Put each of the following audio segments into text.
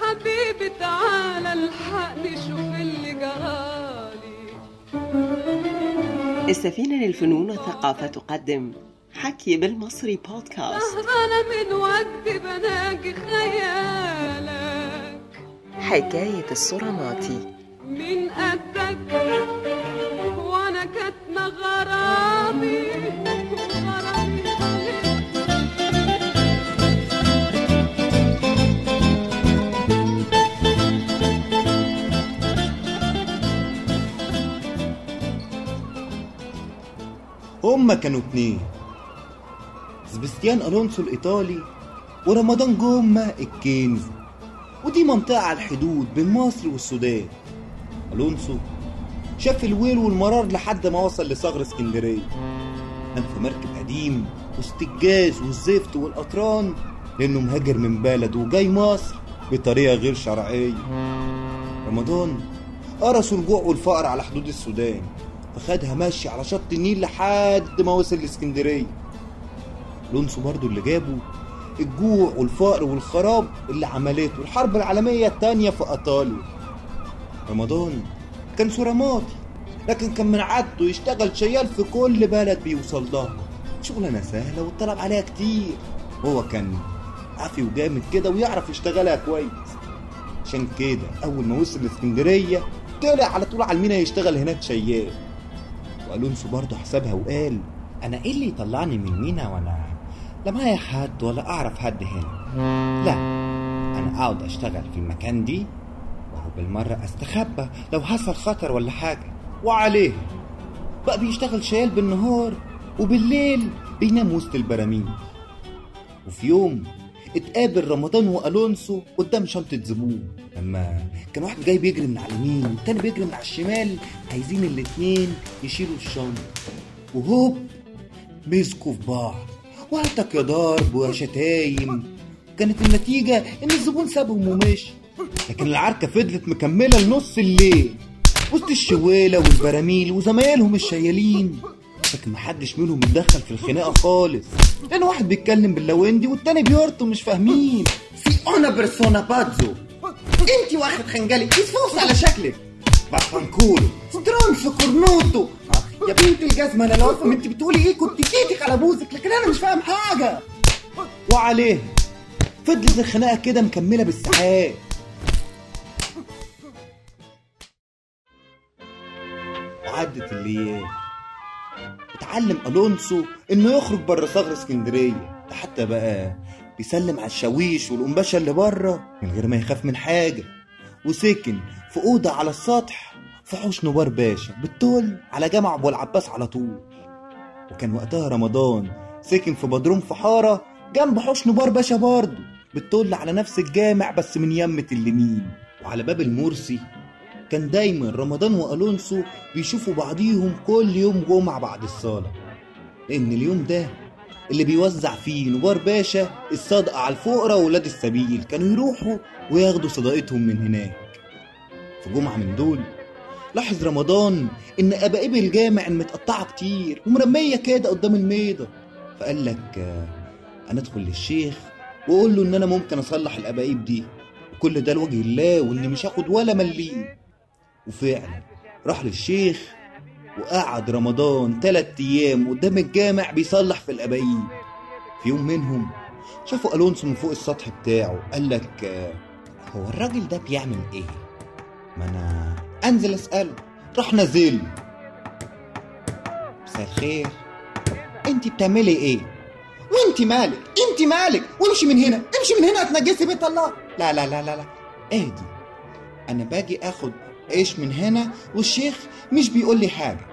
حبيبي تعالى الحقني شوف اللي جرالي. السفينة للفنون والثقافة تقدم حكي بالمصري بودكاست سهرانة من وقت بناجي خيالك. حكاية الصراماتي. من قدك وأنا كاتمة غرامي هما كانوا اتنين. سبستيان ألونسو الإيطالي ورمضان جوما الكنزي ودي منطقة على الحدود بين مصر والسودان. ألونسو شاف الويل والمرار لحد ما وصل لثغر اسكندرية. نام في مركب قديم وسط الجاز والزفت والقطران لأنه مهاجر من بلده وجاي مصر بطريقة غير شرعية. رمضان قرصوا الجوع والفقر على حدود السودان. فخدها ماشي على شط النيل لحد ما وصل لاسكندرية لونسو برضو اللي جابه الجوع والفقر والخراب اللي عملته الحرب العالمية التانية في إيطاليا. رمضان كان سوراماتي لكن كان من عادته يشتغل شيال في كل بلد بيوصل لها شغلانة سهلة والطلب عليها كتير. هو كان عافي وجامد كده ويعرف يشتغلها كويس. عشان كده أول ما وصل لاسكندرية طلع على طول على المينا يشتغل هناك شيال. وألونسو برضه حسبها وقال أنا إيه اللي يطلعني من مينا وأنا لا معايا حد ولا أعرف حد هنا؟ لا أنا أقعد أشتغل في المكان دي وهو بالمرة أستخبى لو حصل خطر ولا حاجة. وعليه. بقى بيشتغل شيال بالنهار وبالليل بينام وسط البراميل. وفي يوم اتقابل رمضان وألونسو قدام شنطة زبون. لما كان واحد جاي بيجري من على اليمين والتاني بيجري من على الشمال عايزين الاتنين يشيلوا الشنطة. وهوب مسكوا في بعض. وهاتك يا ضرب ويا شتايم. كانت النتيجة إن الزبون سابهم ومشي. لكن العركة فضلت مكملة لنص الليل. وسط الشوالة والبراميل وزمايلهم الشيالين لكن محدش منهم اتدخل في الخناقة خالص. لأن واحد بيتكلم باللويندي والتاني بيرطم مش فاهمين. سي انا بيرسونا باتزو انت واخد خنجلي يسفوس على شكلك. بافانكولو سترونسو كورنوتو. يا بنت الجزمة أنا لو أفهم انت بتقولي إيه كنت كيتك على بوزك لكن أنا مش فاهم حاجة. وعليه. فضلت الخناقة كده مكملة بالساعات وعدت الأيام اتعلم ألونسو إنه يخرج بره ثغر إسكندرية ده حتى بقى بيسلم على الشاويش والقنبشه اللي بره من غير ما يخاف من حاجة. وسكن في أوضة على السطح في حوش نوار باشا بالطول على جامع أبو العباس على طول. وكان وقتها رمضان سكن في بدروم في حارة جنب حوش نوار باشا برضه بالطول على نفس الجامع بس من يمة اليمين وعلى باب المرسي كان دايما رمضان وألونسو بيشوفوا بعضيهم كل يوم جمعة بعد الصلاة لأن اليوم ده اللي بيوزع فيه نوار باشا الصدقة على الفقراء وولاد السبيل. كانوا يروحوا وياخدوا صدقتهم من هناك. في جمعة من دول لاحظ رمضان إن أبائب الجامع متقطعة كتير ومرمية كده قدام الميضة فقال لك أنا أدخل للشيخ وأقول له إن أنا ممكن أصلح الأبائب دي. وكل ده لوجه الله وإني مش هاخد ولا مليم. وفعلا راح للشيخ وقعد رمضان تلات أيام قدام الجامع بيصلح في الأبايب في يوم منهم شافوا ألونسو من فوق السطح بتاعه قال لك آه، هو الراجل ده بيعمل إيه؟ ما أنا أنزل أسأله راح نازل مساء الخير أنت بتعملي إيه؟ وأنت مالك؟ أنت مالك؟ وامشي من هنا امشي من هنا هتنجسي بيت الله لا لا لا لا لا اهدي أنا باجي اخد عيش من هنا والشيخ مش بيقول لي حاجة.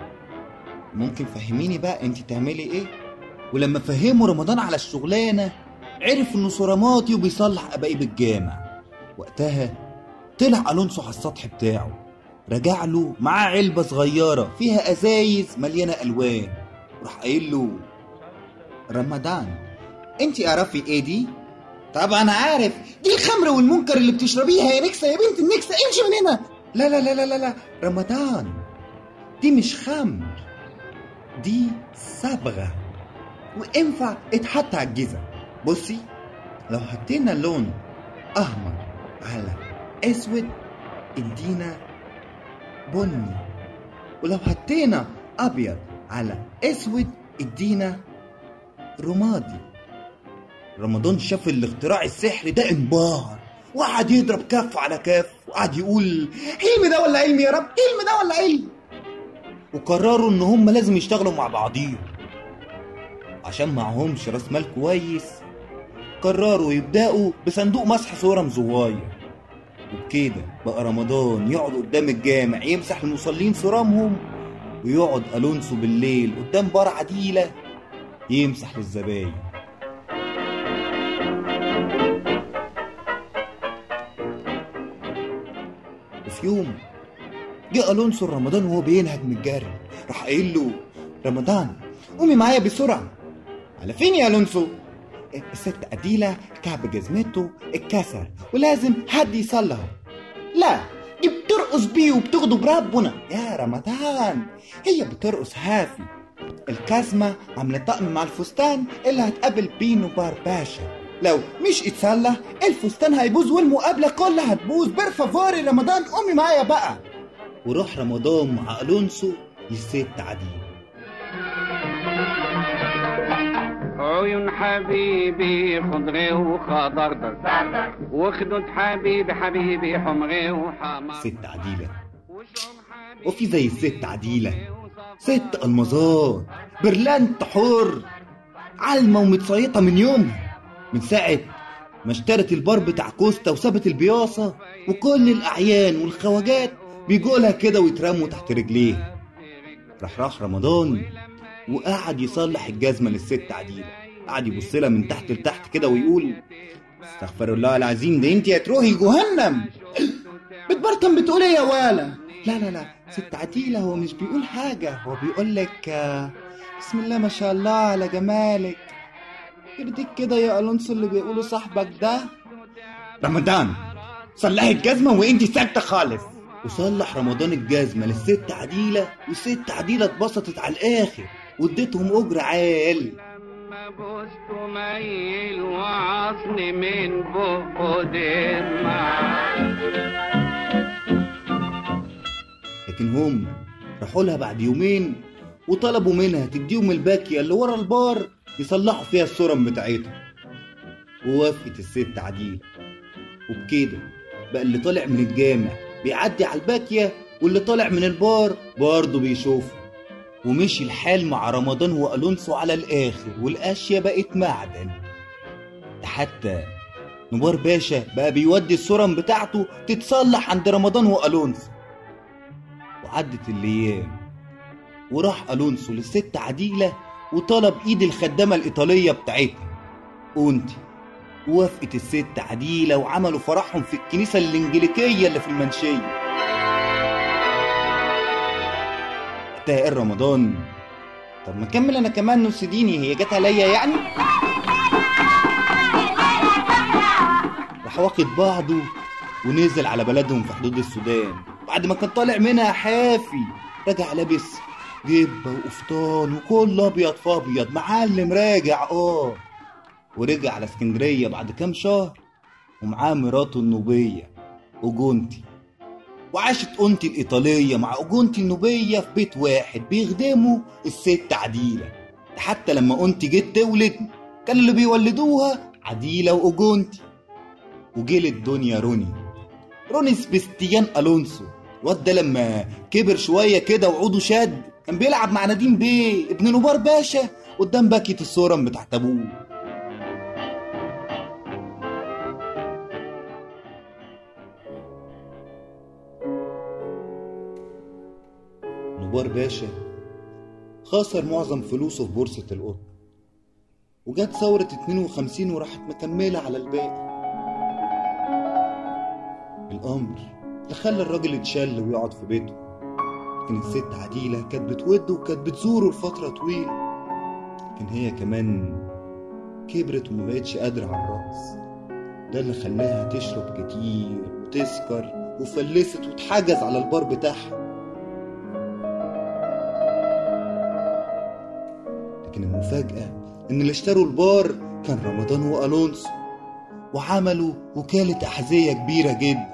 ممكن فهميني بقى انت تعملي إيه؟ ولما فهموا رمضان على الشغلانة عرف إنه صراماتي وبيصلح ابايب الجامع وقتها طلع ألونسو على السطح بتاعه رجع له معاه علبة صغيرة فيها أزايز مليانة ألوان وراح قايل له رمضان انت اعرفي إيه دي؟ طبعا عارف دي الخمر والمنكر اللي بتشربيها يا نكسة يا بنت النكسة امشي من هنا. لا لا لا لا لا. رمضان. دي مش خمر دي صبغة. وينفع اتحط على الجزم بصي لو حطينا لون أحمر على أسود ادينا بني. ولو حطينا أبيض على أسود ادينا رمادي. رمضان شاف الاختراع السحري ده انبهر وقعد يضرب كف على كف. وقعد يقول علم ده ولا علم يا رب؟ علم ده ولا علم؟ وقرروا إن هم لازم يشتغلوا مع بعضيهم. عشان معهمش راس مال كويس قرروا يبدأوا بصندوق مسح صورة صغير وبكده بقى رمضان يقعد قدام الجامع يمسح المصلين صرمهم ويقعد ألونسو بالليل قدام بار عديلة يمسح للزباين. يوم. جه ألونسو رمضان وهو بينهج من الجري راح قايل له رمضان قومي معايا بسرعة. على فين يا ألونسو؟ الست أديلة كعب جزمته اتكسر ولازم حد يصلحه لا دي بترقص بيه وبتغضب ربنا. يا رمضان هي بترقص حافي. الكازمة عاملة طقم مع الفستان اللي هتقابل بيه نوبار باشا. لو مش اتصلح الفستان هيبوظ والمقابلة كلها هتبوظ. per favore رمضان قومي معايا بقى. وروح رمضان مع ألونسو للست عديلة. عيون حبيبي خضري وخضردر وخدود حبيبي حبيبي حمري وحمر. ست عديلة. وفي زي الست عديلة. ست المظات برلانت حر. علمة ومتصيطة من يومها. من ساعة ما اشترت البار بتاع كوستا وسابت البياصة وكل الأعيان والخواجات بيجولها كده ويترموا تحت رجليها راح راح رمضان وقعد يصلح الجزمة للست عديلة. قعد يبص لها من تحت لتحت كده ويقول استغفر الله العظيم ده انت هتروحي جهنم! بتبرطم بتقول إيه يا والا لا لا لا ست عديلة هو مش بيقول حاجة هو بيقول لك آه، بسم الله ما شاء الله على جمالك. يرضيك كده يا ألونسو اللي بيقوله صاحبك ده؟ رمضان صلحي الجزمة وانتي ساكتة خالص. وصلح رمضان الجزمة للست عديلة والست عديلة اتبسطت على الآخر واديتهم أجر عال. لما بوست ميل وعصني من بقه لكن هم راحوا لها بعد يومين وطلبوا منها تديهم الباكية اللي ورا البار يصلحوا فيها الصورم بتاعتها ووافقت الست عديلة وبكده بقى اللي طالع من الجامع بيعدي على الباكية واللي طالع من البار برضه بيشوفه. ومشي الحال مع رمضان وألونسو على الآخر والأشياء بقت معدن. ده حتى نوار باشا بقى بيودي الصورم بتاعته تتصلح عند رمضان وألونسو. وعدت الأيام وراح ألونسو للست عديلة وطلب إيد الخدامة الإيطالية بتاعتها. أونتي ووافقت الست عديلة وعملوا فرحهم في الكنيسة الإنجليكية اللي في المنشية. تاقر رمضان؟ طب ما كمل أنا كمان نص ديني هي جت عليا يعني؟ راح واخد بعضه ونزل على بلدهم في حدود السودان. بعد ما كان طالع منها حافي رجع لابس جبة وقفطان وكل أبيض في أبيض. معلم راجع آه. ورجع على اسكندرية بعد كام شهر ومعاه مراته النوبية أوجونتي وعاشت أونتي الإيطالية مع أوجونتي النوبية في بيت واحد بيخدموا الست عديلة. ده حتى لما أونتي جت تولد كان اللي بيولدوها عديلة وأوجونتي وجه للدنيا روني. روني سبستيان ألونسو. الواد ده لما كبر شوية كده وعوده شد كان بيلعب مع نديم بيه ابن نوبار باشا قدام باكية الصورم بتاعت أبوه. نوبار باشا خسر معظم فلوسه في بورصة القطن وجت ثورة 52 وراحت مكملة على الباقي. الأمر اللي خلى الراجل يتشل ويقعد في بيته. لكن الست عديلة كانت بتوده وكانت بتزوره لفترة طويلة لكن هي كمان كبرت ومبقتش قادرة على الرقص. ده اللي خلاها تشرب كتير وتسكر وفلست وتحجز على البار بتاعها. لكن المفاجأة إن اللي اشتروا البار كان رمضان وألونسو وعملوا وكالة أحذية كبيرة جدا.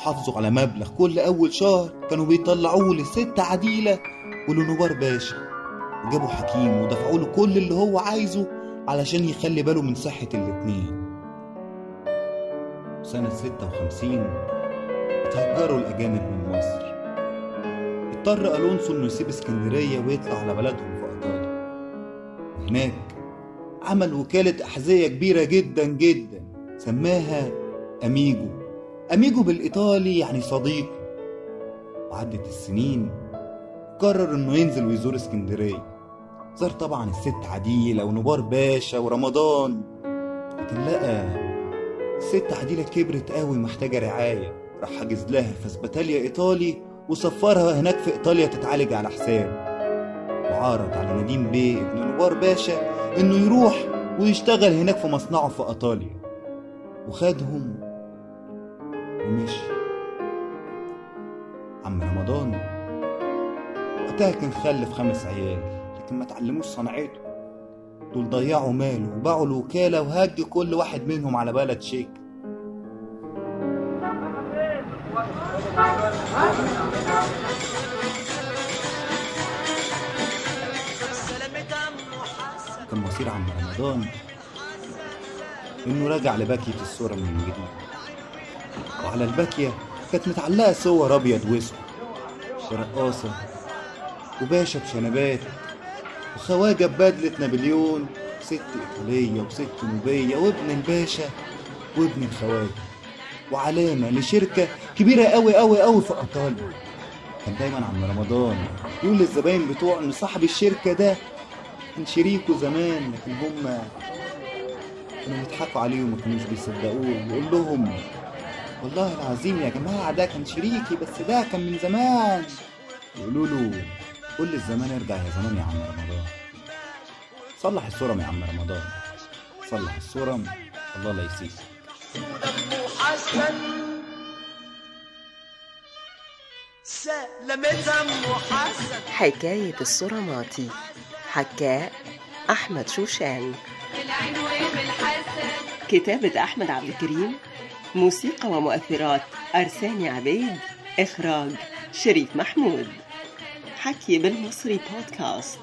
وحافظوا على مبلغ كل أول شهر. كانوا بيطلعوه لست عديلة. ولنوار باشا. وجابوا حكيم ودفعوا له كل اللي هو عايزه علشان يخلي باله من صحة الاتنين. سنة 56 اتهجروا الأجانب من مصر. اضطر ألونسو إنه يسيب اسكندرية ويطلع على بلدهم في إيطاليا. وهناك عمل وكالة أحذية كبيرة جدا جدا سماها أميجو. أميجو بالإيطالي يعني صديقي وعدت السنين. قرر إنه ينزل ويزور اسكندرية. زار طبعا الست عديلة ونبار باشا ورمضان. لكن لقى الست عديلة كبرت قوي محتاجة رعاية. راح حجز لها فاسبتاليا إيطالي وسفرها هناك في إيطاليا تتعالج على حسابه وعرض على نديم بيه ابن نبار باشا إنه يروح ويشتغل هناك في مصنعه في إيطاليا. وخدهم ومشي. عم رمضان وقتها كان خلف خمس عيال لكن ما تعلموش صنعته دول ضيعوا ماله وباعوا الوكالة وهج كل واحد منهم على بلد شيك. كان مصير عم رمضان إنه رجع لباكية الصورة من جديد. وعلى الباكية كانت متعلقة صور أبيض وأسود. رقاصة وباشا بشنبات وخواجة ببدلة نابليون ست إيطالية وست نوبية وابن الباشا وابن الخواجة وعلامة لشركة كبيرة قوي قوي قوي في إيطاليا. كان دايما عم رمضان يقول للزباين بتوعه إن صاحب الشركة ده كان شريكه زمان لكن هما كانوا بيضحكوا عليه وما كانوش بيصدقوه يقول لهم والله العظيم يا جماعة ده كان شريكي بس ده كان من زمان. يقولوا له كل الزمان ارجع يا زمان يا عم رمضان. صلح الصورة يا عم رمضان. صلح الصورة الله لا يسيك حسن حكاية الصراماتي حكاء أحمد شوشان. كتابة أحمد عبد الكريم. موسيقى ومؤثرات أرساني عبيد إخراج شريف محمود. حكي بالمصري بودكاست